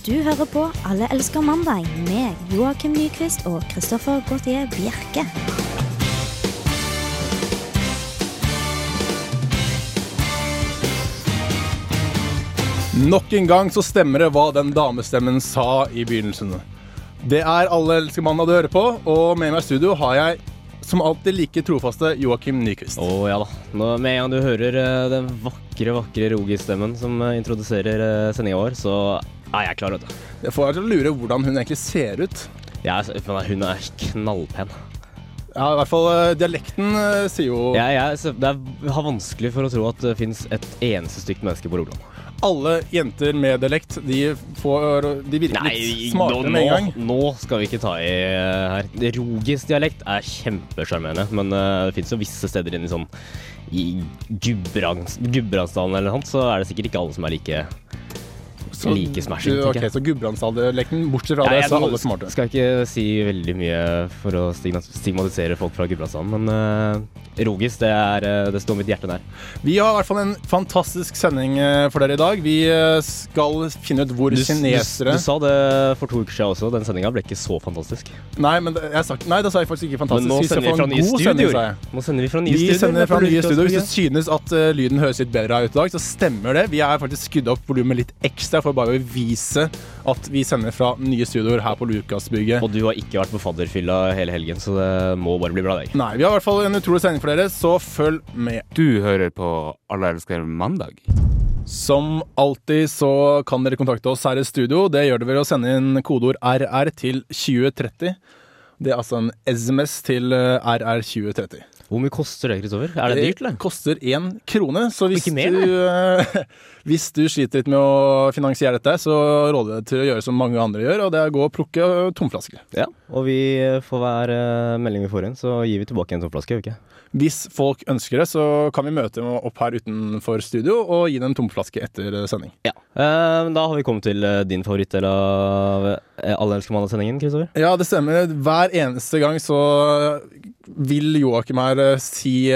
Du hører på Alle elsker mandag med Joakim Nyquist og Christoffer Gautier Bjerke. Nok en gang så stemmer det hva den damestemmen sa i begynnelsen. Det er Alle elsker mandag du hører på, og med meg i studio har jeg som alltid like trofaste Joakim Nyquist. Å ja da. Nå, med en gang du hører uh, den vakre, vakre Rogi-stemmen som uh, introduserer uh, sendinga vår, så er jeg klar, det. Jeg får til å lure hvordan hun egentlig ser ut. Jeg, er- hun er knallpen. Ja, i hvert fall eh, dialekten eh, sier jo ja, jeg, det har vanskelig for å tro at det fins et eneste stygt menneske på Rogaland. Alle jenter med dialekt, de, får, de virker litt smartere med en gang. nå skal vi ikke ta i eh, her. Rogis dialekt er kjempesjarmerende, men det fins jo visse steder inne i sånn i Gudbrands- Gudbrandsdalen eller noe sånt, så er det sikkert ikke alle som er like Så like smashing, du- okay, Ok, så Gudbrandsdal-lekten, bortsett fra Nei, det, så er alle smarte. Skal ikke si veldig mye for å stigmatisere folk fra Gudbrandsdalen, men uh, Rogis, det, er, eh, det står mitt hjerte nær. Vi har i hvert fall en fantastisk sending eh, for dere i dag. Vi skal finne ut hvor Du, du, kinesere du sa det for to uker siden også, den sendinga ble ikke så fantastisk. Nei, men det, jeg sagt, nei, det sa jeg faktisk ikke fantastisk. Men nå sender vi fra nye studioer. Nå sender vi fra nye Vi studioer. sender fra Det nye studio. Hvis du synes at uh, lyden høres litt bedre ut i dag, så stemmer det. Vi er faktisk skrudd opp volumet litt ekstra for bare å vise at vi sender fra nye studioer her på Lukasbygget. Og du har ikke vært på fadderfylla hele helgen, så det må bare bli bra, deg. Nei, vi har i hvert fall en utrolig sending for dere, så følg med. Du hører på Alle elsker mandag. Som alltid så kan dere kontakte oss her i studio. Det gjør dere ved å sende inn kodeord RR til 2030. Det er altså en SMS til eh, RR2030. Hvor mye koster det, Kristoffer? Er det dyrt, eller? Det koster én krone, så hvis mer, du, eh, hvis du sliter litt med å finansiere dette, så råder jeg deg til å gjøre som mange andre gjør, og det er å gå og plukke tomflasker. Ja, og vi får hver eh, melding vi får inn, så gir vi tilbake en tomflaske, gjør vi ikke? Hvis folk ønsker det, så kan vi møte dem opp her utenfor studio og gi dem en tomflaske etter eh, sending. Ja. Eh, da har vi kommet til eh, din favorittdel av Alle elsker mandag-sendingen, Kristoffer. Ja, det stemmer. Hver eneste gang så vil Joakim her si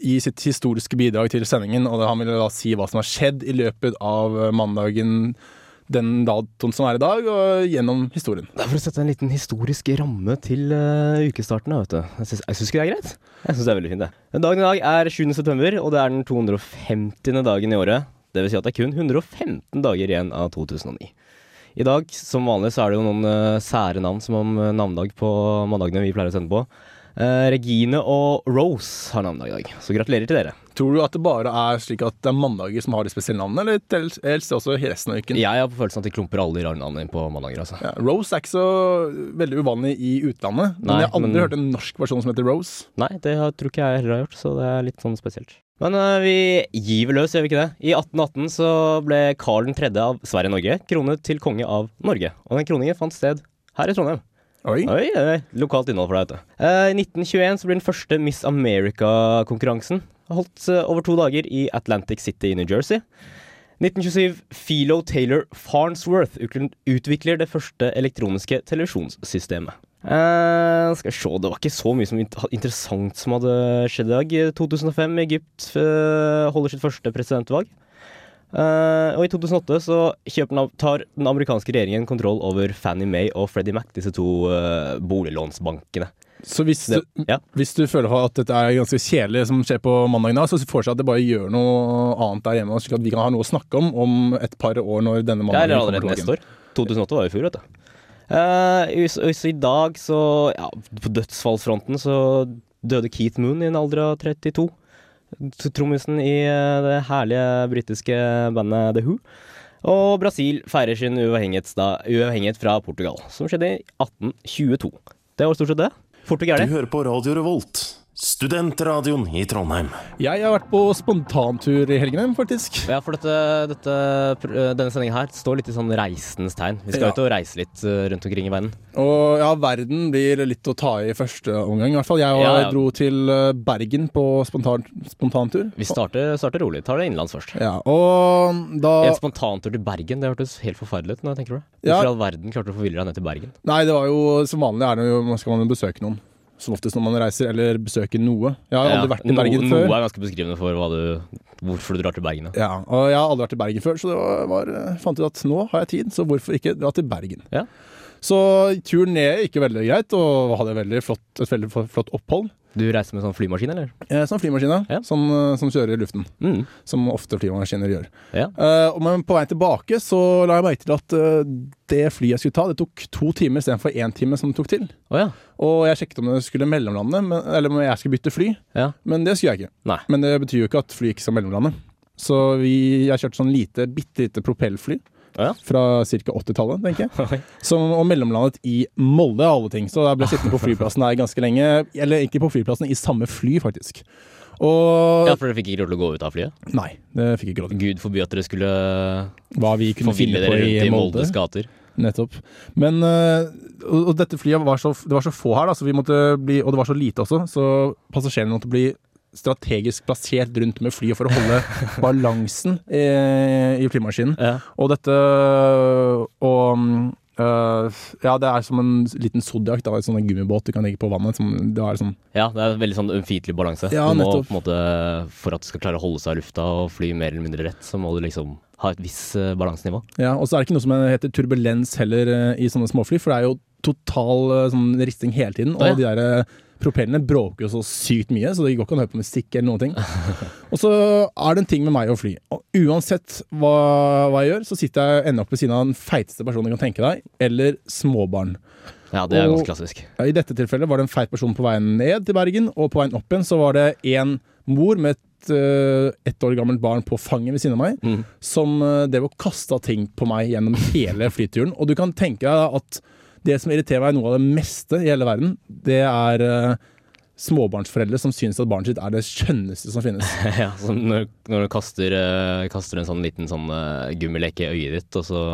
i sitt historiske bidrag til sendingen, og han vil da si hva som har skjedd i løpet av mandagen den datoen som er i dag, og gjennom historien. Det er for å sette en liten historisk ramme til uh, ukestarten. da, Vet du. Jeg syns, jeg syns ikke det er greit. Jeg syns det er veldig fint, det. Dagen i dag er 7. september, og det er den 250. dagen i året. Det vil si at det er kun 115 dager igjen av 2009. I dag, som vanlig, så er det jo noen uh, sære navn som om eh, navnedag på mandagene vi pleier å sende på. Eh, Regine og Rose har navnedag i dag, så gratulerer til dere. Tror du at det bare er slik at det er mandager som har de spesielle navnene, eller helst også resten av uken? Jeg har på følelsen at de klumper alle de rare navnene inn på mandager, altså. Ja, Rose er ikke så veldig uvanlig i utlandet, men jeg har aldri men- hørt en norsk versjon som heter Rose. Nei, det tror ikke jeg heller har gjort, så det er litt sånn spesielt. Men uh, vi giver løs, gjør vi ikke det? I 1818 så ble Karl 3. av Sverige-Norge kronet til konge av Norge. Og den kroningen fant sted her i Trondheim. Oi. Oi, oi. Lokalt innhold for deg, vet du. Eh, I 1921 så blir den første Miss America-konkurransen holdt eh, over to dager i Atlantic City i New Jersey. 1927 Philo Taylor Farnsworth utvikler- det første elektroniske televisjonssystemet. Eh, skal vi se, Det var ikke så mye som interessant som hadde skjedd i dag. 2005 Egypt eh, holder sitt første presidentvalg. Eh, og i 2008 så tar den amerikanske regjeringen kontroll over Fannie Mae og Freddie Mac, disse to uh, boliglånsbankene. Så hvis Det, du, ja. hvis du føler at dette er ganske kjedelig som skjer på mandagen, Så så foreslår jeg at det bare gjør noe annet der hjemme, slik at vi kan ha noe å snakke om om et par år når denne Ja, mandagen eller kommer allerede neste år. 2008 var jo i fjor, vet du. Uh, så, så i dag så Ja, på dødsfallsfronten så døde Keith Moon i en alder av 32. Trommisen i eh, det herlige britiske bandet The Who. Og Brasil feirer sin uavhengighet fra Portugal, som skjedde i 1822. Det var stort sett det. Fort og Du hører på Radio Revolt, studentradioen i Trondheim. Jeg har vært på spontantur i helgene, faktisk. Ja, for dette, dette, denne sendinga her står litt i sånn reisens tegn. Vi skal Ja. ut og reise litt eh, rundt omkring i verden. Og ja, verden blir litt å ta i første omgang. I hvert fall jeg og Ja, ja. dro til eh, Bergen på spontan, spontantur. Vi starter, starter rolig. Tar det innenlands først. Ja, og da En spontantur til Bergen, det hørtes helt forferdelig ut. når jeg tenker på det. Hvorfor i all verden klarte du å forville deg ned til Bergen? Nei, det var jo som vanlig er det jo, skal man jo besøke noen. Som oftest når man reiser eller besøker noe. Jeg har Ja, aldri vært i Bergen noe, før. Noe er ganske beskrivende for hva du, hvorfor du drar til Bergen. Ja. Og jeg har aldri vært i Bergen før, så det var, var, jeg fant ut at nå har jeg tid, så hvorfor ikke dra til Bergen? Ja. Så turen ned gikk veldig greit, og hadde veldig flott, et veldig flott opphold. Du reiser med sånn flymaskin, eller? Eh, Sånn flymaskin, ja. Som, eh, som kjører i luften. Mm. Som ofte flymaskiner gjør. Ja. Eh, og men på vei tilbake så la jeg merke til at eh, det flyet jeg skulle ta, det tok to timer istedenfor én time som det tok til. Oh, ja. Og jeg sjekket om det skulle mellomlande, men, eller om jeg skulle bytte fly, ja. men det skulle jeg ikke. Nei. Men det betyr jo ikke at flyet ikke skal mellomlande. Så vi, jeg kjørte sånn lite, bitte lite propellfly ja. fra ca. 80-tallet, tenker jeg. Som, og mellomlandet i Molde, av alle ting. Så jeg ble sittende på flyplassen her ganske lenge. Eller egentlig på flyplassen i samme fly, faktisk. Og ja, for dere fikk ikke lov til å gå ut av flyet? Nei, det fikk ikke lov til. Gud forby at dere skulle Hva vi kunne forville dere rundt i i Molde. Moldes gater. Nettopp. Men og, og dette flyet var så, det var så få her, da, så vi måtte bli, og det var så lite også, så passasjerene måtte bli strategisk plassert rundt med flyet for å holde balansen i, i flymaskinen. Ja. Og dette Og mm, øh, ja, det er som en liten Zodiac, da, en sånn gummibåt du kan ligge på vannet. Som, det er sånn, ja, det er en veldig sånn ømfintlig balanse. Ja, må på en måte, For at du skal klare å holde seg i lufta og fly mer eller mindre rett, så må du liksom ha et visst eh, balansenivå. ja, og så er det ikke noe som heter turbulens heller øh, i sånne småfly, for det er jo total øh, sånn risting hele tiden. Og ja. de der øh, propellene bråker jo så sykt mye, så det går ikke an å høre på musikk eller noen ting. Og så er det en ting med meg og fly. Og uansett hva, hva jeg gjør, så sitter jeg ender opp ved siden av den feiteste personen du kan tenke deg, eller småbarn. Ja, det er Og- ganske klassisk. Ja, I dette tilfellet var det en feit person på veien ned til Bergen, og på veien opp igjen så var det en mor med et uh, ett år gammelt barn på fanget ved siden av meg, Mm. som uh, drev og kasta ting på meg gjennom hele flyturen. Og du kan tenke deg at det som irriterer meg noe av det meste i hele verden, det er uh, småbarnsforeldre som syns at barnet sitt er det skjønneste som finnes. ja, som når, når du kaster, uh, kaster en sånn liten sånn uh, gummileke i øyet ditt, og så,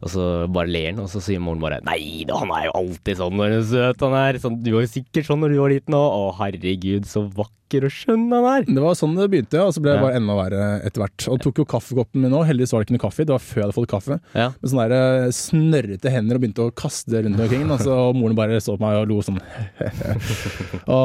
og så bare ler han, og så sier moren bare Nei da, han er jo alltid sånn når han er søt, han er. Sånn, du var jo sikkert sånn når du var liten òg. Å herregud, så vakker og skjønn han er. Det var sånn det begynte, og så ble det bare enda verre etter hvert. Og tok jo kaffekoppen min òg. heldigvis var det ikke noe kaffe det var før jeg hadde fått kaffe. Ja. Med sånne der eh, snørrete hender og begynte å kaste rundt omkring. Og og moren bare så på meg og lo sånn. Å,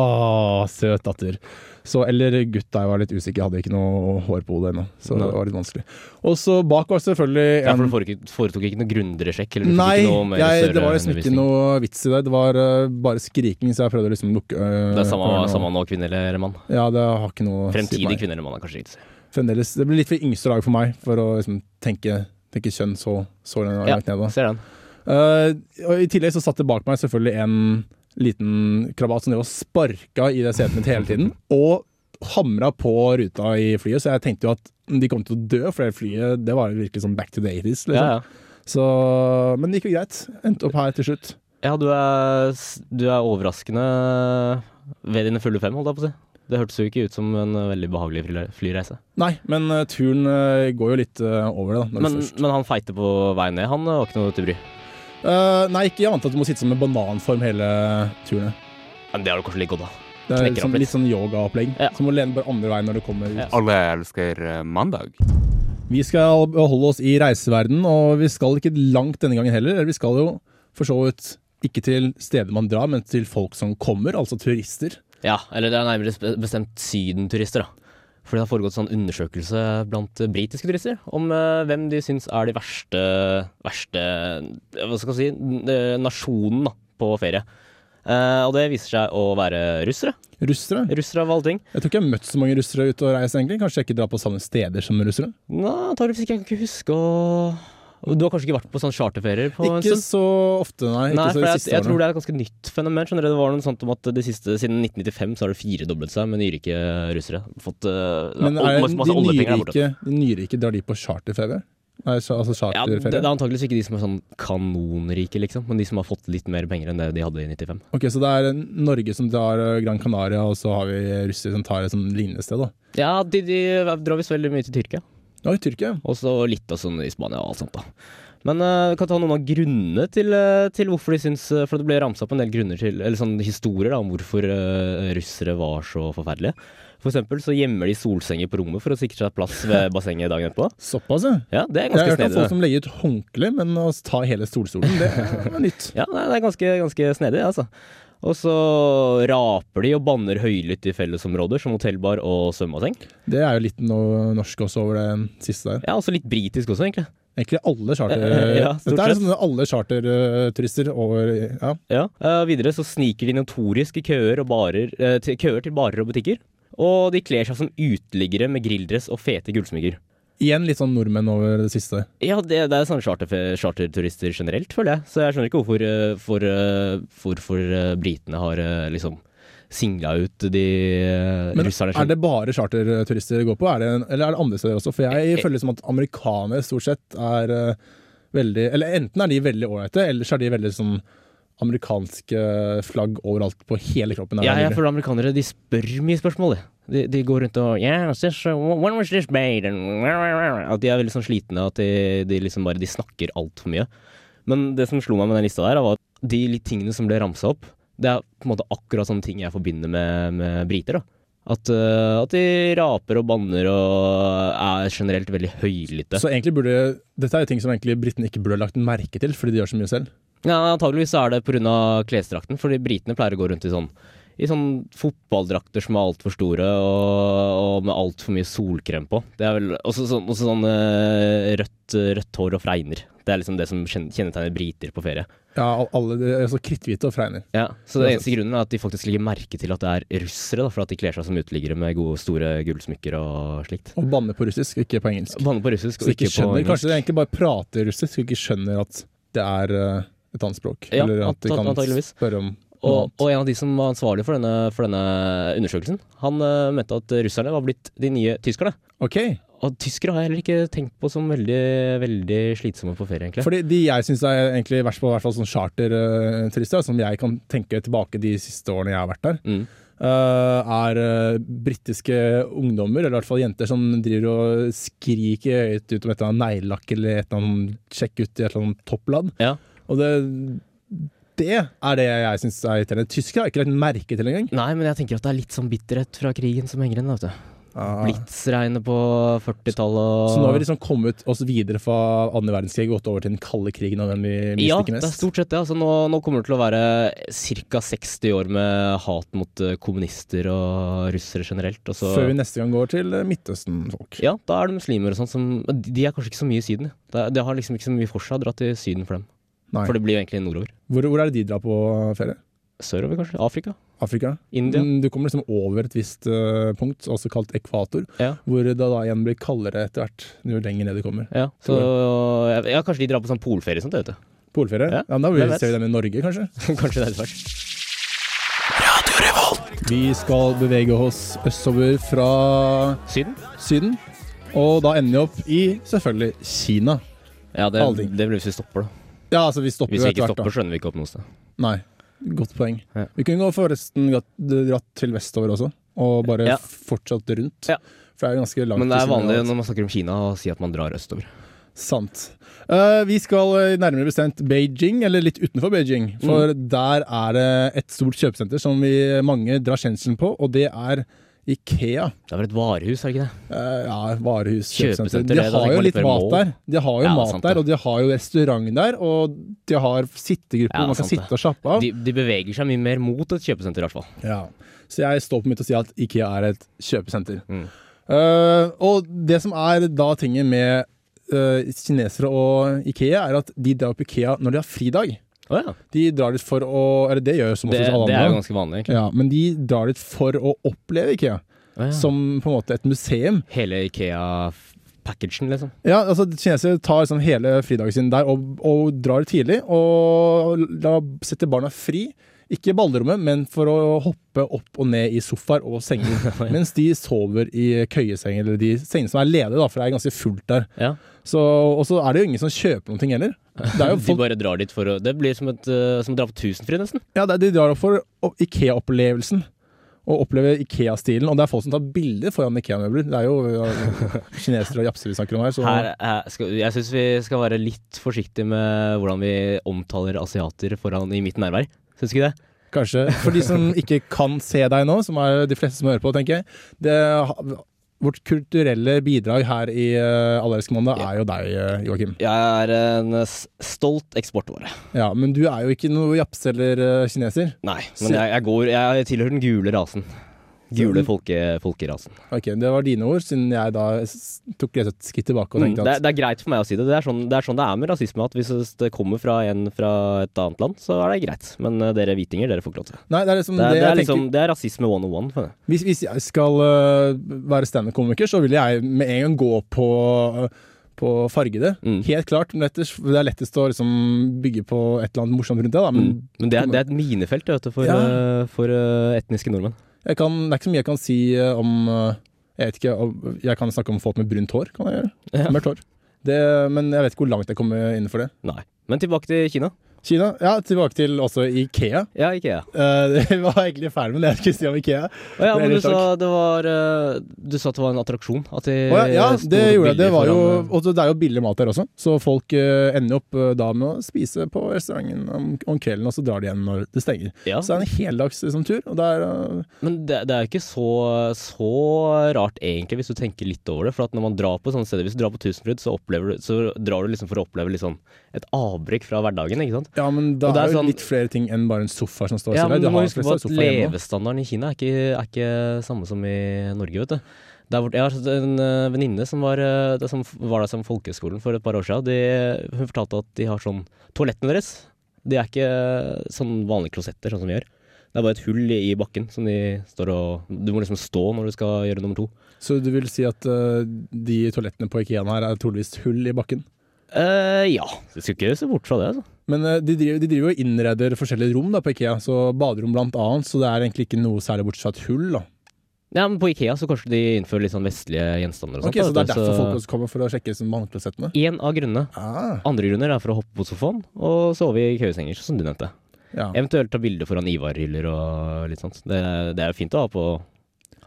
søt datter. Så, eller gutt jeg var litt usikker, jeg hadde ikke noe hår på hodet ennå. Så det var litt vanskelig. Og så bak var selvfølgelig Ja, for du foretok, ikke noe grundigere sjekk? Eller du Nei, ikke noe mer jeg, det var liksom ikke noe vits i det. Det var uh, bare skriking, så jeg prøvde å liksom lukke uh, Det er samme, samme nå, kvinne eller mann? Ja, det har ikke noe å Fremtidig kvinne eller mann er kanskje riktig. Fremdeles. Det blir litt for yngste lag for meg, for å liksom tenke, tenke kjønn så, så langt Ja, ned. Da. ser den. Uh, og I tillegg så satt det bak meg selvfølgelig en liten krabat som drev og sparka i det setet mitt hele tiden. Og hamra på ruta i flyet, så jeg tenkte jo at de kom til å dø, for det flyet det var virkelig sånn back to the 80s. Liksom. Ja, ja. Så, men det gikk jo greit. Endte opp her til slutt. Ja, du er, du er overraskende ved dine fulle fem, holdt jeg på å si. Det hørtes jo ikke ut som en veldig behagelig flyreise. Nei, men eh, turen eh, går jo litt eh, over det, da. Men, men han feite på vei ned, han var ikke noe til bry. Eh, nei, ikke annet at du må sitte som en bananform hele turen. Men det har du kanskje litt godt av. Det er liksom, litt. litt sånn yogaopplegg. Ja. Så må du lene bare andre veien når du kommer ut. Ja. Alle elsker eh, mandag. Vi skal beholde oss i reiseverden, og vi skal ikke langt denne gangen heller. Vi skal jo for så vidt ikke til steder man drar, men til folk som kommer, altså turister. Ja, eller det er nærmere bestemt sydenturister, da. Fordi det har foregått sånn undersøkelse blant britiske turister om eh, hvem de syns er de verste, verste Hva skal jeg si eh, nasjonen da, på ferie. Uh, og det viser seg å være russere. Russere? Russere av alle ting. Jeg tror ikke jeg har møtt så mange russere ute og reist, egentlig. Kanskje jeg ikke drar på samme steder som russere? Nei, antakeligvis ikke. Jeg kan ikke huske å Du har kanskje ikke vært på sånn charterferier på Ikke så ofte, nei. Nei, så for jeg, jeg tror det er et ganske nytt fenomen. Skjønner du? Det var noe sånt om at de siste, Siden 1995 så har det firedoblet seg med nyrike russere. Fått uh, Men er masse, masse de nyrike, de nyrike drar de på charterferie? Nei, så- altså Ja, det, det er antakeligvis ikke de som er sånn kanonrike, liksom, men de som har fått litt mer penger enn det de hadde i 95. Ok, Så det er Norge som drar eh, Gran Canaria, og så har vi russere som tar et sånn lignende sted, da. Ja, de, de drar visst veldig mye til Tyrkia. Oi, Tyrkia. Og så litt og sånn i Spania og alt sånt, da. Men vi kan ta noen av grunnene til, uh, til hvorfor de syns uh, For det ble ramsa opp en del grunner til Eller sånn historier da, om hvorfor russere var så forferdelige. For eksempel så gjemmer de solsenger på rommet for å sikre seg plass ved bassenget dagen etterpå. Såpass, ja. Ja, det er Jeg har ganske hørt om snedig. folk som legger ut håndkle, men å ta hele solstolen, det er nytt. Ja, det er ganske, ganske snedig, altså. Og så raper de og banner høylytt i fellesområder som hotellbar og svømmebasseng. Det er jo litt noe norsk også over det siste der. Ja, også litt britisk også, egentlig. Egentlig alle charter... Ja, Dette er liksom alle charterturister over Ja. Ja. Uh, videre så sniker de notorisk i køer, barer, uh, køer til barer og butikker. Og de kler seg som uteliggere med grilldress og fete gullsmykker. Igjen litt sånn nordmenn over det siste. Ja, det, det er sånn charter, charterturister generelt, føler jeg. Så jeg skjønner ikke hvorfor, for, for, for, eh, britene har eh, liksom singla ut de eh, Men russerne. er det bare charterturister går på, er det, eller er det andre steder også? For Eh, jeg føler som at amerikanere stort sett er eh, veldig Eller enten er de veldig ålreite, eller så er de veldig sånn amerikanske flagg overalt på hele kroppen. Ja, jeg føler amerikanere de spør mye spørsmål, de. De, de går rundt og yeah, this, When was this made? And, at de er veldig sånn slitne at de, de liksom bare De snakker altfor mye. Men det som slo meg med den lista der, var at de tingene som ble ramsa opp, det er på en måte akkurat sånne ting jeg forbinder med, med briter. da. At, uh, at de raper og banner og er generelt veldig høylytte. Så egentlig burde Dette er jo ting som egentlig britene ikke burde lagt merke til, fordi de gjør så mye selv. Ja, antageligvis er det pga. klesdrakten, fordi britene pleier å gå rundt i sånn i sånn fotballdrakter som er altfor store, og, og med altfor mye solkrem på. Det er vel også så, også sånn eh, rødt, rødt hår og fregner. Det er liksom det som kjennetegner briter på ferie. Ja, alle altså så kritthvite og fregner. Ja, Så det eneste grunnen er at de faktisk legger merke til at det er russere, da, for at de kler seg som uteliggere med gode, store gullsmykker og slikt. Og banner på russisk, ikke på engelsk. Banner på russisk og ikke ikke på engelsk. Kanskje de egentlig bare prater russisk og ikke skjønner at det er eh, et annet språk. Ja, eller at de kan spørre om Og, og en av de som var ansvarlig for denne, for denne undersøkelsen, han uh, mente at russerne var blitt de nye tyskerne. Ok, Og tyskere har jeg heller ikke tenkt på som veldig, veldig slitsomme på ferie, egentlig. Fordi de jeg syns er egentlig verst på, i hvert fall sånn charterturister, som jeg kan tenke tilbake de siste årene jeg har vært der, Mm. eh, er uh, britiske ungdommer, eller i hvert fall jenter, som driver og skriker høyt ut om et eller annet neglelakk eller et eller annet sjekk ut i et eller annet toppladd. Ja. Og det, det er det jeg syns er irriterende. Tyskere har ikke lagt merke til engang. Nei, men jeg tenker at det er litt sånn bitterhet fra krigen som henger igjen. vet du. Ah. Blitzregnet på 40-tallet og Så nå har vi liksom kommet oss videre fra andre verdenskrig og gått over til den kalde krigen og den vi Ja, misliker det er stort sett det. Altså, nå, nå kommer det til å være ca. 60 år med hat mot eh, kommunister og russere generelt. Og så, Før vi neste gang går til eh, Midtøsten-folk. ja, da er det muslimer og sånn som De er kanskje ikke så mye i Syden. Det, det har liksom ikke så mye for seg å dra til Syden for dem. Nei. For det blir jo egentlig nordover. Hvor, hvor er det de drar på ferie? Sørover, kanskje. Afrika. Afrika? India. Mm, Du kommer liksom over et visst eh, punkt, også kalt ekvator, Ja. hvor det da igjen blir kaldere etter hvert jo lenger ned du kommer. Ja, så ja, Kanskje de drar på sånn polferie og sånt, vet du. Polferie? Ja, Ja, men Da vil ser vi dem i Norge, kanskje. kanskje det er litt verst. Vi skal bevege oss østover fra Syden? Syden, og da ender vi opp i selvfølgelig Kina. Ja, det, det blir hvis vi stopper, da. Ja, altså vi stopper Hvis vi ikke hvert, stopper, skjønner vi ikke opp noe sted. Nei, godt poeng. Ja. Vi kunne gå forresten dratt, til vestover også, og bare Ja. fortsatt rundt. Ja. For det er jo ganske langt Men det er vanlig når man snakker om Kina å si at man drar østover. Sant. Eh, vi skal eh, nærmere bestemt Beijing, eller litt utenfor Beijing. For der er det et stort kjøpesenter som vi mange drar kjenselen på, og det er Ikea. Det er vel et varehus, er det ikke det? Eh, ja, varehus, Kjøpesenter. De har jo litt mat der. De har jo Ja, mat der, og de har jo restaurant der, og de har sittegrupper Ja, man kan sitte og slappe av. De, de beveger seg mye mer mot et kjøpesenter, i hvert fall. Ja. Så jeg står på mitt og sier at Ikea er et kjøpesenter. Mm. Uh, og det som er da tinget med uh, kinesere og Ikea, er at de drar på Ikea når de har fridag. Å ja. De drar dit for å Eller det gjør jo som oftest alle det er jo ganske vanlig, egentlig. Ja, men de drar dit for å oppleve Ikea, Oh, ja. som på en måte et museum. Hele Ikea-packagen, liksom. Ja, altså Kinesere tar liksom hele fridagen sin der og, og drar tidlig. Og da setter barna fri. Ikke ballrommet, men for å hoppe opp og ned i sofaer og senger. mens de sover i køyeseng, eller de sengene som er ledige, da, for det er ganske fullt der. Ja. Så, og så er det jo ingen som kjøper noen ting heller. Det er jo De bare drar dit for å Det blir som, et, uh, som å dra på Tusenfryd, nesten. ja, det er, de drar opp for Ikea-opplevelsen. Og opplever Ikea-stilen. Og det er folk som tar bilder foran Ikea-møbler. Det er jo uh, kinesere og japser vi snakker om her. Så Her, her skal, jeg syns vi skal være litt forsiktige med hvordan vi omtaler asiater foran i mitt nærvær. Syns ikke det? Kanskje. For de som ikke kan se deg nå, som er de fleste som hører på, tenker jeg. Det, vårt kulturelle bidrag her i uh, Allerske mandag er jo deg, uh, Joakim. Jeg er en stolt eksportvare. Ja, men du er jo ikke noe japse eller uh, kineser. Nei, men jeg, jeg, går, jeg tilhører den gule rasen. Gule folke, folkerasen. Ok, Det var dine ord, siden jeg da tok et skritt tilbake og Mm, tenkte det, at er- det er greit for meg å si det. Det er, sånn, det er sånn det er med rasisme. At hvis det kommer fra en fra et annet land, så er det greit. Men uh, dere hvitinger, dere får ikke lov til. Nei, det er liksom Det det, er, det liksom, det er rasisme one on one. Hvis, hvis jeg skal uh, være standup-komiker, så vil jeg med en gang gå på uh, på fargede. Mm. Helt klart. Men det er lettest å liksom bygge på et eller annet morsomt rundt det. Da. Men Mm. Men det er, det er et minefelt vet du, for, Ja. eh, for etniske nordmenn. Jeg kan, det er ikke så mye jeg kan si uh, om uh, Jeg vet ikke, jeg kan snakke om folk med brunt hår. Kan jeg gjøre? Ja. Mørkt hår. Det, men jeg vet ikke hvor langt jeg kommer innenfor det. Nei. Men tilbake til Kina. Kina, ja, tilbake til også Ikea. Ja, Ikea. Uh, det var egentlig ferdig med det jeg skulle si om Ikea. Oh, ja, men du sa det var uh, Du sa at det var en attraksjon? At de oh, ja, ja, det gjorde jeg. Det var jo, eh, og det er jo billig mat der også, så folk uh, ender opp eh, da med å spise på restauranten om, om kvelden, og så drar de igjen når det stenger. ja. Så det er en heldags liksom, tur, er eh, Men det, det er ikke så, så rart egentlig, hvis du tenker litt over det. For at når man drar på sånne steder, hvis du drar på Tusenfryd, så, så drar du liksom for å oppleve liksom et avbrekk fra hverdagen, ikke sant? Ja, men da Og det er er sånn- litt flere ting enn bare en sofa som står Ja, men Du må har huske på at levestandarden i Kina er ikke, er ikke samme som i Norge, vet du. Der hvor, jeg har en eh, venninne som, var, eh, det som var der som folkehøgskolen for et par år siden. De, hun fortalte at de har sånn Toalettene deres, de er ikke sånn vanlige klosetter, sånn som vi gjør. Det er bare et hull i, bakken som de står og Du må liksom stå når du skal gjøre nummer to. Så du vil si at uh, de toalettene på Ikea her er troligvis hull i bakken? Uh, ja, du skal ikke se bort fra det, altså. Men eh, de driver, de driver og innreder forskjellige rom da på Ikea, så baderom blant annet, så det er egentlig ikke noe særlig bortsett fra et hull. da. Ja, men på Ikea så kanskje de innfører litt sånn vestlige gjenstander og sånt. Ok, Så det er derfor folk også kommer for å sjekke liksom vannsklosettene? En av grunnene. Ah, Andre grunner er for å hoppe på sofaen og sove i køyesenger, som du nevnte. ja. Eventuelt ta bilde foran Ivar-hyller og litt sånt. Det, det er jo fint å ha på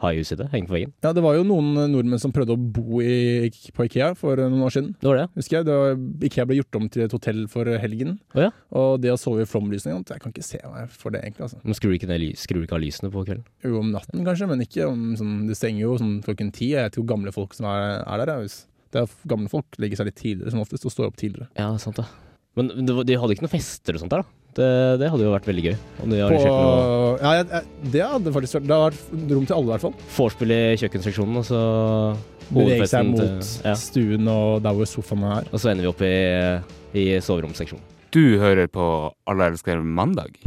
ha i huset, det. Henge på veggen. Ja, det var jo noen nordmenn som prøvde å bo i, på Ikea for noen år siden. Det var det. Husker jeg, det var, Ikea ble gjort om til et hotell for helgen. Oh, ja. Og det å sove i flomlysning Jeg kan ikke se meg for det, egentlig. altså. Men skrur du ikke, ned skrur ikke av lysene på kvelden? Jo, om natten kanskje, men ikke om sånn Det stenger jo sånn klokken ti. Jeg vet ikke hvor gamle folk som er, er der. jeg, det er gamle folk legger seg litt tidligere som oftest og står opp tidligere. Ja, sant det. Men de hadde ikke noen fester og sånt der, da? Det, det hadde jo vært veldig gøy. Om de På, ja, jeg, det hadde faktisk vært Det hadde vært rom til alle, i hvert fall. vorspiel i kjøkkenseksjonen, og så Bevege seg mot til ja. stuen og der hvor sofaene er. Og så ender vi opp i, i soveromsseksjonen. Du hører på Alle elsker mandag.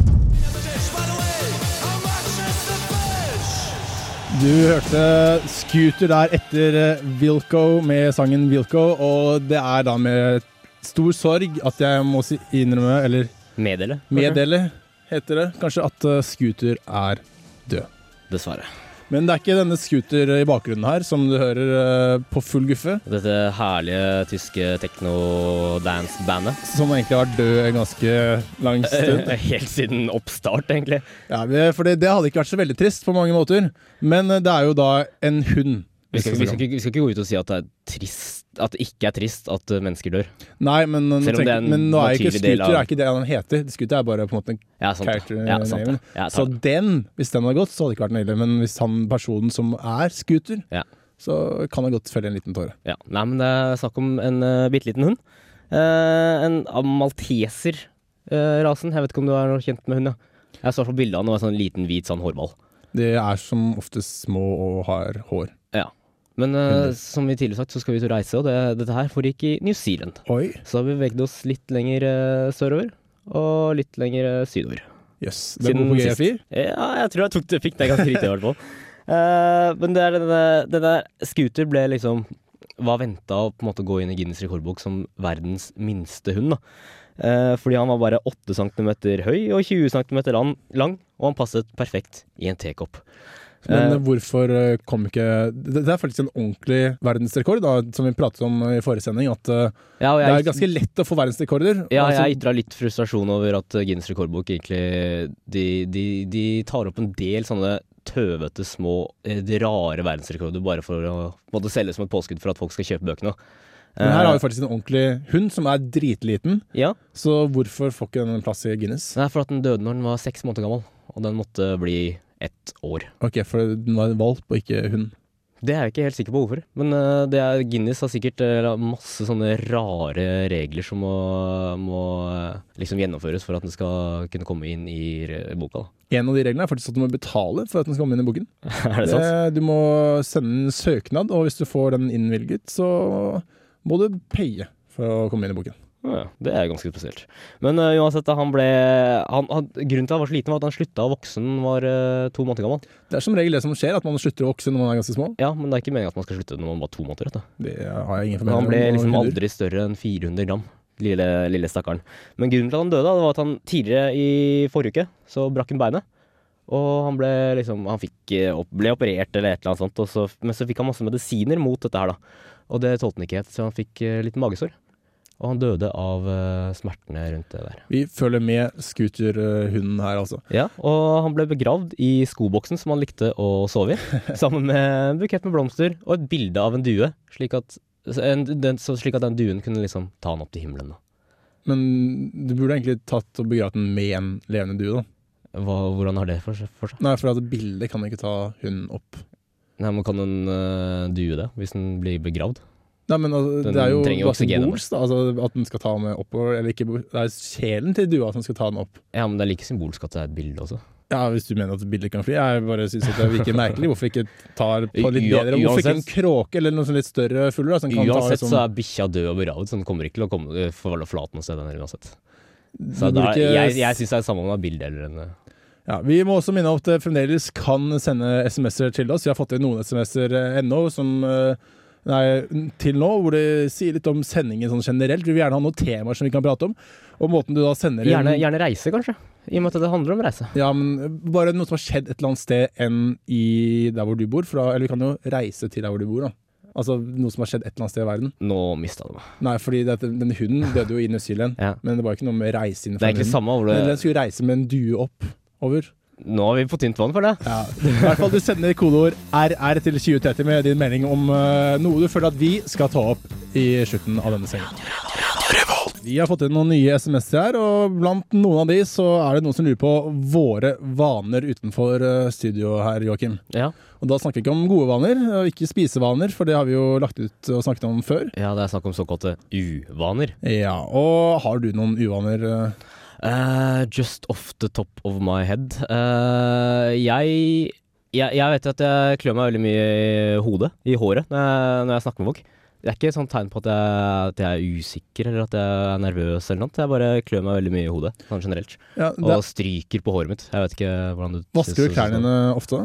Du hørte Scooter der etter Wilco med sangen Wilco, og det er da med stor sorg at jeg må si, innrømme, eller Meddele. meddele, heter det kanskje, at eh, Scooter er død. Dessverre. Men det er ikke denne Scooter i bakgrunnen her, som du hører eh, på full guffe, Dette herlige tyske techno-dance-bandet. som egentlig har vært død en ganske lang stund. Helt siden oppstart, egentlig. Ja, for det, det hadde ikke vært så veldig trist på mange måter, men eh, det er jo da en hund. Vi skal, vi, skal ikke, vi skal ikke gå ut og si at det trist At det ikke er trist at uh, mennesker dør. Nei, men, nå Selv om det er tenker- men nå er ikke Scooter av- er ikke det han heter. Scooter er bare på en måte en Ja, character Ja, name. Ja, Så den, hvis den hadde gått, så hadde det ikke vært noe ille. Men hvis han personen som er Scooter, Ja. så kan det godt felle en liten tåre. Ja. Nei, men det er snakk om en uh, bitte liten hund. Uh, en malteser-rasen. jeg vet ikke om du er kjent med hund? Ja. Jeg så på bildet av en sånn liten hvit sånn hårball. Det er som oftest små og har hår. Ja. Men uh, som vi tidligere sagt, så skal vi ut og reise, og det, dette her foregikk i New Zealand. Oi, Så har vi beveget oss litt lenger uh, sørover, og litt lenger uh, sydover. jøss. Yes. Det er god på. G4? Ja, jeg tror jeg tok det, fikk det ganske riktig, i hvert fall. Men det er denne, denne scooter ble liksom Var venta å på en måte gå inn i Guinness rekordbok som verdens minste hund. da. Fordi han var bare 8 cm høy og 20 cm lang, og han passet perfekt i en tekopp. Men Eh, hvorfor eh, kom ikke Det det er faktisk en ordentlig verdensrekord, da, som vi pratet om i forrige sending. At eh, ja, jeg, det er ganske lett å få verdensrekorder. Ja, Altså, jeg ytra litt frustrasjon over at eh, Guinness rekordbok egentlig de, de, de tar opp en del sånne tøvete, små, rare verdensrekorder bare for å måtte selge som et påskudd for at folk skal kjøpe bøkene. men her har vi faktisk en ordentlig hund som er dritliten. Ja, Så hvorfor får ikke den en plass i Guinness? er for at den døde når den var seks måneder gammel, og den måtte bli ett år. Ok, for den var en valp og ikke hund. Det er jeg ikke helt sikker på hvorfor. Men eh, det er, Guinness har sikkert eh, masse sånne rare regler som må, må eh, liksom gjennomføres for at den skal kunne komme inn i boka. Da. En av de reglene er faktisk at du må betale for at den skal komme inn i boken. er det sant? Det- Du må sende en søknad, og hvis du får den innvilget, så må du paye for å komme inn i boken. Ja, det er ganske spesielt. Men uh, uansett, han ble han, han, Grunnen til at han var så liten, var at han slutta å vokse da han var uh, to måneder gammel. Det er som regel det som skjer, at man slutter å vokse når man er ganske små. Ja, men det er ikke meningen at man skal slutte når man var to måneder. Vet du. Det har jeg ingen Men han ble liksom aldri større enn 400 gram. Lille, lille stakkaren. Men grunnen til at han døde, da, det var at han tidligere i forrige uke så brakk han beinet. Og han ble liksom Han fikk, eh, ble operert eller et eller annet sånt, og så, men så fikk han masse medisiner mot dette her, da. Og det tålte han ikke helt, så han fikk litt magesår. Og han døde av eh, smertene rundt det der. Vi følger med scooterhunden her, altså. Ja, og han ble begravd i skoboksen som han likte å sove i, sammen med en bukett med blomster og et bilde av en due, slik at, en, den, så slik at den duen kunne liksom ta han opp til himmelen. da. Men du burde egentlig tatt og begravd den med en levende due, da. Hva, hvordan har det for? For seg? Nei, for at bildet kan ikke ta hunden opp. Nei, men Kan en uh, due det, hvis den blir begravd? Nei, men altså, Den det er jo symbolsk, da. Altså, at den skal ta den med oppover, eller ikke. Det er sjelen til dua som skal ta den opp. Ja, men det er like symbolsk at det er et bilde også. Ja, hvis du mener at bildet kan fly. Jeg bare syns det virker merkelig. Hvorfor ikke tar på litt bedre Hvorfor ikke en kråke eller noe sånn litt større fugl? ta Uansett liksom, så er bikkja død og begravd, så den kommer ikke til å komme, falle flat noe sted. Den uansett. Så da, ikke- jeg, jeg syns det er samme om det er bilde eller en Ja, Vi må også minne om at det fremdeles kan sende SMS-er til oss. Vi har fått inn noen SMS-er eh, ennå som eh, Nei, til nå, hvor det sier litt om sendingen sånn generelt. Vi vil gjerne ha noen temaer som vi kan prate om. Og måten du da sender inn gjerne, gjerne reise, kanskje. I og med at det handler om reise. Ja, men bare noe som har skjedd et eller annet sted enn i der hvor du bor. For da, eller vi kan jo reise til der hvor du bor, da. Altså noe som har skjedd et eller annet sted i verden. Nå mista du meg. Nei, fordi dette, denne hunden døde jo i New Zealand. Ja. Men det var ikke noe med reise inn Det er egentlig samme hvor Men det den skulle reise med en due opp over. Nå er vi på tynt vann, føler jeg. Ja. I hvert fall du sender kodeord RR til 2030 med din mening om uh, noe du føler at vi skal ta opp i slutten av denne sengen. Vi har fått inn noen nye SMS-er her, og blant noen av de så er det noen som lurer på våre vaner utenfor eh, studio her, Joakim. Ja. Og da snakker vi ikke om gode vaner, og ikke spisevaner, for det har vi jo lagt ut og snakket om før. ja, det er snakk om såkalte uvaner. Ja, og har du noen uvaner? eh? Eh, just off the top of my head. Uh, jeg, jeg Jeg vet at jeg klør meg veldig mye i hodet, i håret, når jeg, når jeg snakker med folk. Det er ikke et sånt tegn på at jeg, at jeg er usikker eller at jeg er nervøs eller noe. Jeg bare klør meg veldig mye i hodet, sånn generelt. Ja, Og stryker på håret mitt. Jeg vet ikke hvordan du vasker du klærne dine ofte?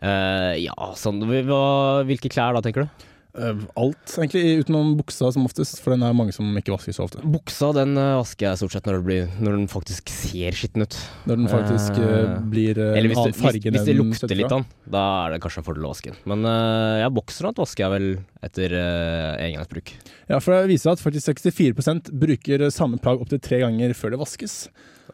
Uh, ja, sånn Hvilke klær da, tenker du? Eh, Alt, egentlig, utenom buksa som oftest, for den er mange som ikke vasker så ofte. Buksa den eh, vasker jeg stort sett når, det blir, når den faktisk ser skitten ut. Når den faktisk Eh, blir en Eller hvis det, hvis, hvis det lukter litt av den, da er det kanskje en fordel å vaske den. Men uh, ja, bokserhatt vasker jeg vel etter uh, engangsbruk. Ja, for det viser at faktisk 64% bruker samme plagg opptil tre ganger før det vaskes.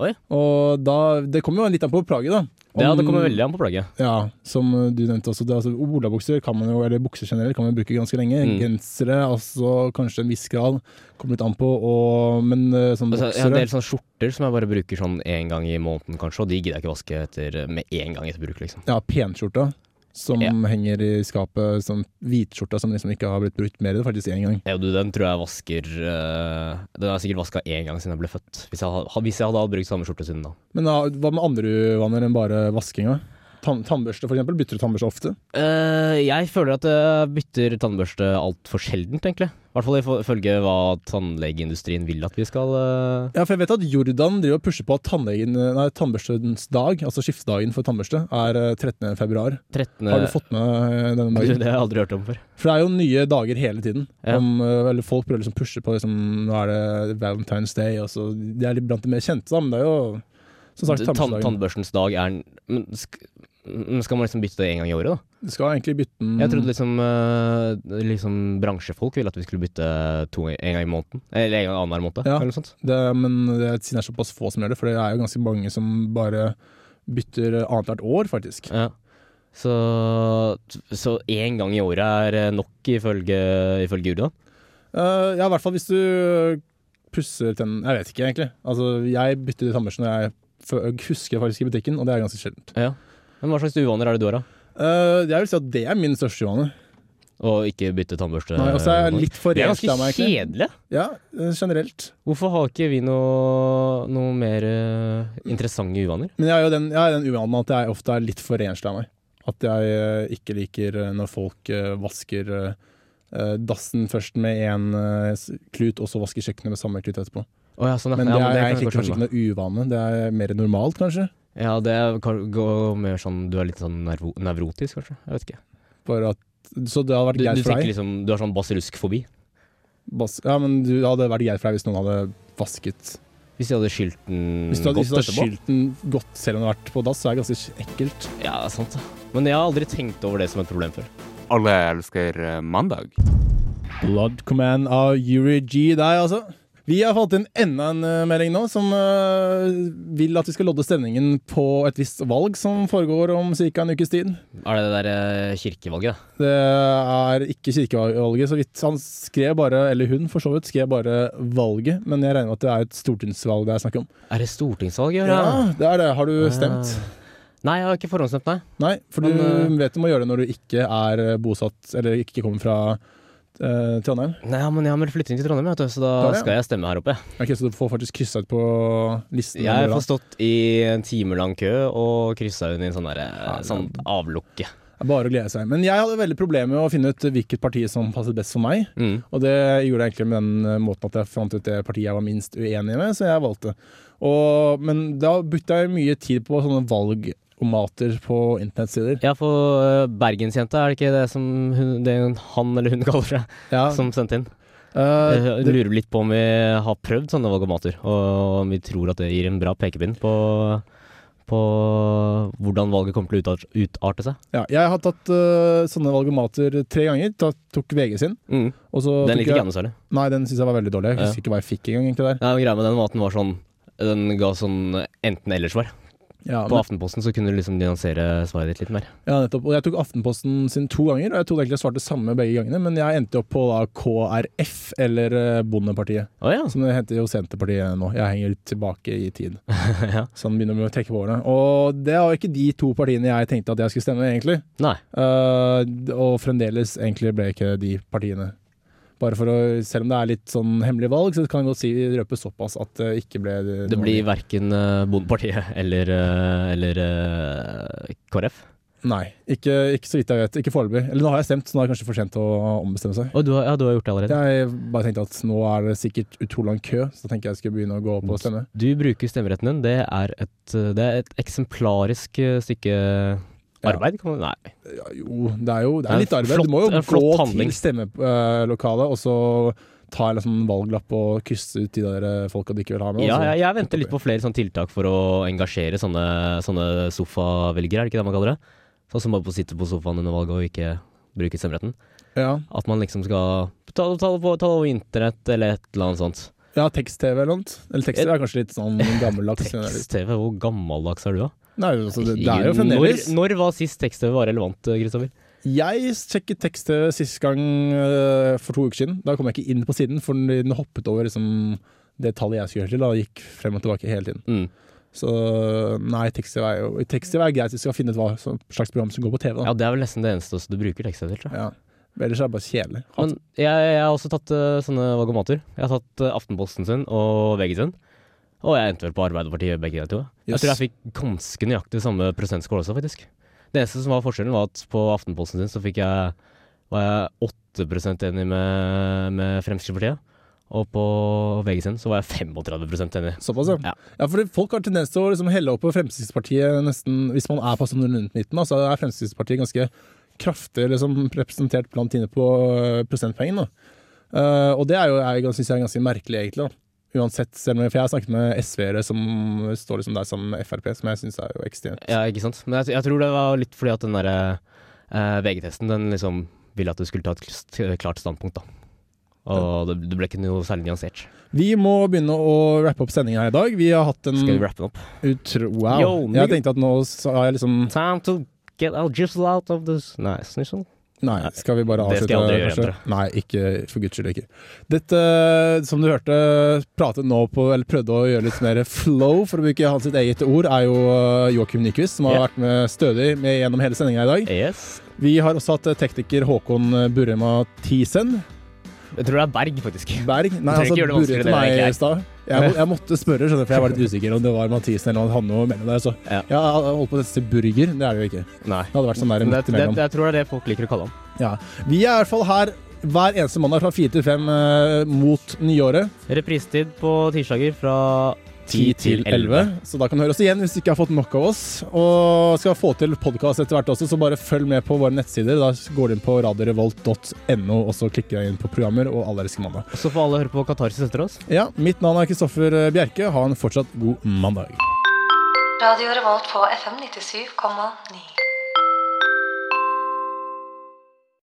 Oi. Og da, Det kommer jo litt an på plagget, da. Ja, det kommer veldig an på plagget. Ja, som du nevnte også. Det, altså, Olabukser kan man jo, eller bukser generelt kan man bruke ganske lenge. Mm. Gensere, altså kanskje en viss grad. Kommer litt an på. Og, men eh, sånn Altså, jeg har en del sånne skjorter som jeg bare bruker sånn én gang i måneden, kanskje, og de gidder jeg ikke vaske etter, med én gang etter bruk, liksom. Ja, penskjorta. Som Ja. henger i skapet. Sånn hvitskjorta som liksom ikke har blitt brukt mer enn faktisk én gang. Ja, du, den tror jeg vasker uh, Den har jeg sikkert vaska én gang siden jeg ble født. Hvis jeg, hvis jeg hadde brukt samme skjorte siden da. Men da, hva med andre uvaner enn bare vaskinga? Tann, tannbørste, eksempel. Bytter du tannbørste ofte? Uh, jeg føler at jeg bytter tannbørste altfor sjeldent, egentlig. I hvert fall ifølge hva tannlegeindustrien vil at vi skal uh... Ja, for jeg vet at Jordan driver og pusher på at nei, tannbørstens dag, altså skiftedagen for tannbørste, er eh, 13. februar. 13. Har du fått med eh, denne dagen? Det har jeg aldri hørt om før. For det er jo nye dager hele tiden. Ja. Om, eh, eller folk prøver liksom å pushe på liksom, Nå er det Valentine's Day, og så De er litt blant de mer kjente, da, men det er jo sagt Tann, tannbørstedagen. tannbørstens dag er men skal man liksom bytte det én gang i året, da? Du skal egentlig bytte den Jeg trodde liksom, eh, liksom bransjefolk ville at vi skulle bytte to, en gang i måneden. Eller en gang annenhver måned, Ja. eller noe sånt. det, Men det er, siden det er såpass få som gjør det, for det er jo ganske mange som bare bytter annethvert år, faktisk. Ja. Så, så én gang i året er nok, ifølge, ifølge Urdan? Uh, ja, i hvert fall hvis du pusser tennene Jeg vet ikke, egentlig. Altså, jeg bytter tannbørste når jeg husker faktisk i butikken, og det er ganske sjeldent. Ja. Men hva slags uvaner er det du har, da? Uh, jeg vil si at det er min største uvane. Og ikke bytte tannbørste. Nei, også er jeg litt for Det er ganske meg, kjedelig. Ja, eh, generelt. Hvorfor har ikke vi noe, noe mer uh, interessante uvaner? Men jeg er jo den, jeg er den uvanen at jeg ofte er litt for renslig av meg. At jeg uh, ikke liker når folk uh, vasker dassen først med én klut, og så vasker kjøkkenet med samme klut etterpå. Å ja, sånn, ja. Men det ja, er kan jeg det er kanskje skjønne. ikke noe uvane, det er mer normalt, kanskje. Ja, det går mer sånn Du er litt sånn nervo nevrotisk, kanskje? Jeg vet ikke. Bare at, så det hadde vært greit for deg. liksom Du har sånn basiluskfobi? Bas ja, men du det hadde vært greit for deg hvis noen hadde vasket Hvis de hadde skylt den Hvis du hadde, hvis godt du hadde etterpå? skylt den godt selv om du har vært på dass, så er det ganske ekkelt. Ja, det er sant. Men jeg har aldri tenkt over det som et problem før. Alle elsker eh, mandag. Blood Command av Yuri G der, altså. Vi har fått inn enda en eh, melding nå som eh, vil at vi skal lodde stemningen på et visst valg som foregår om ca. en ukes tid. Er det det der eh, kirkevalget? Det er ikke kirkevalget, så vidt. Han skrev bare, eller hun for så vidt, skrev bare valget, men jeg regner med at det er et stortingsvalg det er snakk om. Er det stortingsvalg? Ja, det er det. Har du Ah. stemt? Nei, jeg har ikke forhåndsstemt, nei. Nei, for du Men, vet du må gjøre det når du ikke er bosatt, eller ikke kommer fra eh, Trondheim. Nei, men jeg har meldt flytting til Trondheim, vet du, så da er ja. skal jeg stemme her oppe. Ok, Så du får faktisk kryssa ut på listen? Jeg eller har hva? stått i en timelang kø og kryssa ut i en sånn, der, Ja, sånn avlukke. Det er Bare å glede seg. Men jeg hadde veldig problemer med å finne ut hvilket parti som passet best for meg. Mm. Og det gjorde jeg egentlig med den eh, måten at jeg fant ut det partiet jeg var minst uenig med, så jeg valgte. Og, men da brukte jeg mye tid på sånne valgomater på internettsider. Ja, for uh, Bergensjenta, er det ikke det som hun, det han eller hun kaller seg, Ja, som sendte inn? Uh, Jeg lurer litt på om vi har prøvd sånne valgomater, og om vi tror at det gir en bra pekepinn på, på hvordan valget kommer til å utart- utarte seg. ja, jeg har tatt uh, sånne valgomater tre ganger. Tatt, tok VG sin. Mm. Og så Den likte ikke jeg, noe særlig. Nei, den syns jeg var veldig dårlig. Jeg Ja. husker ikke hva jeg fikk engang. egentlig der. Nei, Greia med den maten var sånn Den ga sånn enten-eller-svar. Ja, På men, Aftenposten så kunne du liksom nyansere svaret ditt litt mer. ja, nettopp. Og jeg tok Aftenposten sin to ganger, og jeg trodde egentlig jeg svarte samme begge gangene, men jeg endte opp på da KrF, eller eh, Bondepartiet. Oh, ja. Som det heter jo Senterpartiet nå. Jeg henger litt tilbake i tid. ja. Så han begynner vi å trekke på årene. Og det var ikke de to partiene jeg tenkte at jeg skulle stemme, egentlig. Nei. Uh, og fremdeles egentlig ble ikke de partiene. Bare for å, Selv om det er litt sånn hemmelig valg, så kan jeg godt si røpe såpass at det ikke ble Det blir verken uh, Bondepartiet eller, eh, eller eh, KrF. Nei, ikke, ikke så vidt jeg vet. Ikke foreløpig. Eller nå har jeg stemt, så nå er det kanskje for sent å ombestemme seg. Og du har, ja, du har gjort det allerede? Jeg bare tenkte at nå er det sikkert utrolig lang kø, så tenkte jeg jeg skulle begynne å gå opp og stemme. Du bruker stemmeretten din. Det er et, eh, det er et eksemplarisk eh, stykke arbeid? Kan man, nei. Ja, jo, det er jo det er litt arbeid. flott- du må jo gå handling. til stemmelokalet og så ta en sånn valglapp og krysse ut de der eh, folka du ikke vil ha med. Ja, og jeg, jeg venter litt på flere sånne tiltak for å engasjere sånne, sånne sofavelgere, er det ikke det man kaller det? Sånn som bare sitter sitte på sofaen under valget og ikke bruke stemmeretten. Ja, At man liksom skal ta, ta, det på, ta over internett eller et eller annet sånt. ja tekst-TV eller noe. Eller tekst-TV er kanskje litt sånn gammeldags. Tekst-TV, hvor gammeldags er du da? Nei, altså, det, det er jo fremdeles Når, når var sist tekst-TV var relevant, Kristoffer? Jeg sjekket tekst-TV sist gang uh, for to uker siden. Da kom jeg ikke inn på siden, for den hoppet over liksom, det tallet jeg skulle gjøre til. Da gikk frem og tilbake hele tiden. Mm. Så nei, tekst-TV er jo Tekst-TV er greit hvis du skal finne ut hva slags program som går på TV. Da. Ja, det er vel nesten det eneste du bruker tekst-TV til, tror jeg. Ja. Ellers er det bare kjedelig. Men jeg, jeg har også tatt uh, sånne valgomater. Jeg har tatt uh, Aftenposten sin og VG sin. Og jeg endte vel på Arbeiderpartiet begge de to. Jeg Yes. tror jeg fikk ganske nøyaktig samme prosentskål også, faktisk. Det eneste som var forskjellen, var at på Aftenposten sin så fikk jeg var jeg 8% enig med, med Fremskrittspartiet. Og på VG sin så var jeg 35% enig. Såpass, ja. Ja. for Folk har tendens til å liksom helle opp på Fremskrittspartiet nesten Hvis man er på sånn rundt midten, så er Fremskrittspartiet ganske kraftig liksom, representert blant dine på øh, prosentpoeng. Eh, og det er jo, jeg synes jeg er ganske merkelig, egentlig. da. Uansett, selv om For jeg har snakket med SV-ere som står liksom der med Frp, som jeg syns er jo ekstremt Ja, ikke sant. Men jeg, jeg tror det var litt fordi at den derre eh, VG-testen, den liksom ville at du skulle ta et klart standpunkt, da. Og det, det ble ikke noe særlig nyansert. Vi må begynne å rappe opp sendinga her i dag. Vi har hatt en Skal vi rappe den opp? utro... Wow. Yo, jeg tenkte at nå så har jeg liksom Time to get out, just out of this Nei, snissel. Nei, skal vi bare Det skal jeg aldri gjøre, Nei, ikke for guds skyld ikke. Dette, som du hørte, pratet nå på, eller prøvde å gjøre litt mer flow, for å bruke hans eget ord, er jo eh, Joakim Nyquist, som har yeah. vært med stødig med gjennom hele sendinga i dag. Yes. Vi har også hatt tekniker Håkon Burre Mathisen. Jeg tror det er Berg, faktisk. Berg? Nei, altså Burre til meg i stad. Jeg, jeg måtte spørre, skjønner for jeg var litt usikker om det var Mathisen eller han noe mellom der. Så Ja. jeg har holdt på å si burger, det er det jo ikke. Nei. Det hadde vært sånn der midt imellom. jeg tror det er det folk liker å kalle ham. Ja. Vi er i hvert fall her hver eneste mandag fra fire til fem eh, mot nyåret. Reprisestid på tirsdager fra 10 til 11. Så da kan du høre oss igjen hvis du ikke har fått nok av oss. Og skal få til podkast etter hvert også, så bare følg med på våre nettsider. Da går du inn på radiorevolt.no, og så klikker du inn på programmer og Alle elsker mandag. Så får alle høre på Katarsis etter oss. Ja, mitt navn er Kristoffer Bjerke. Ha en fortsatt god mandag. Radio Revolt på FM 97,9.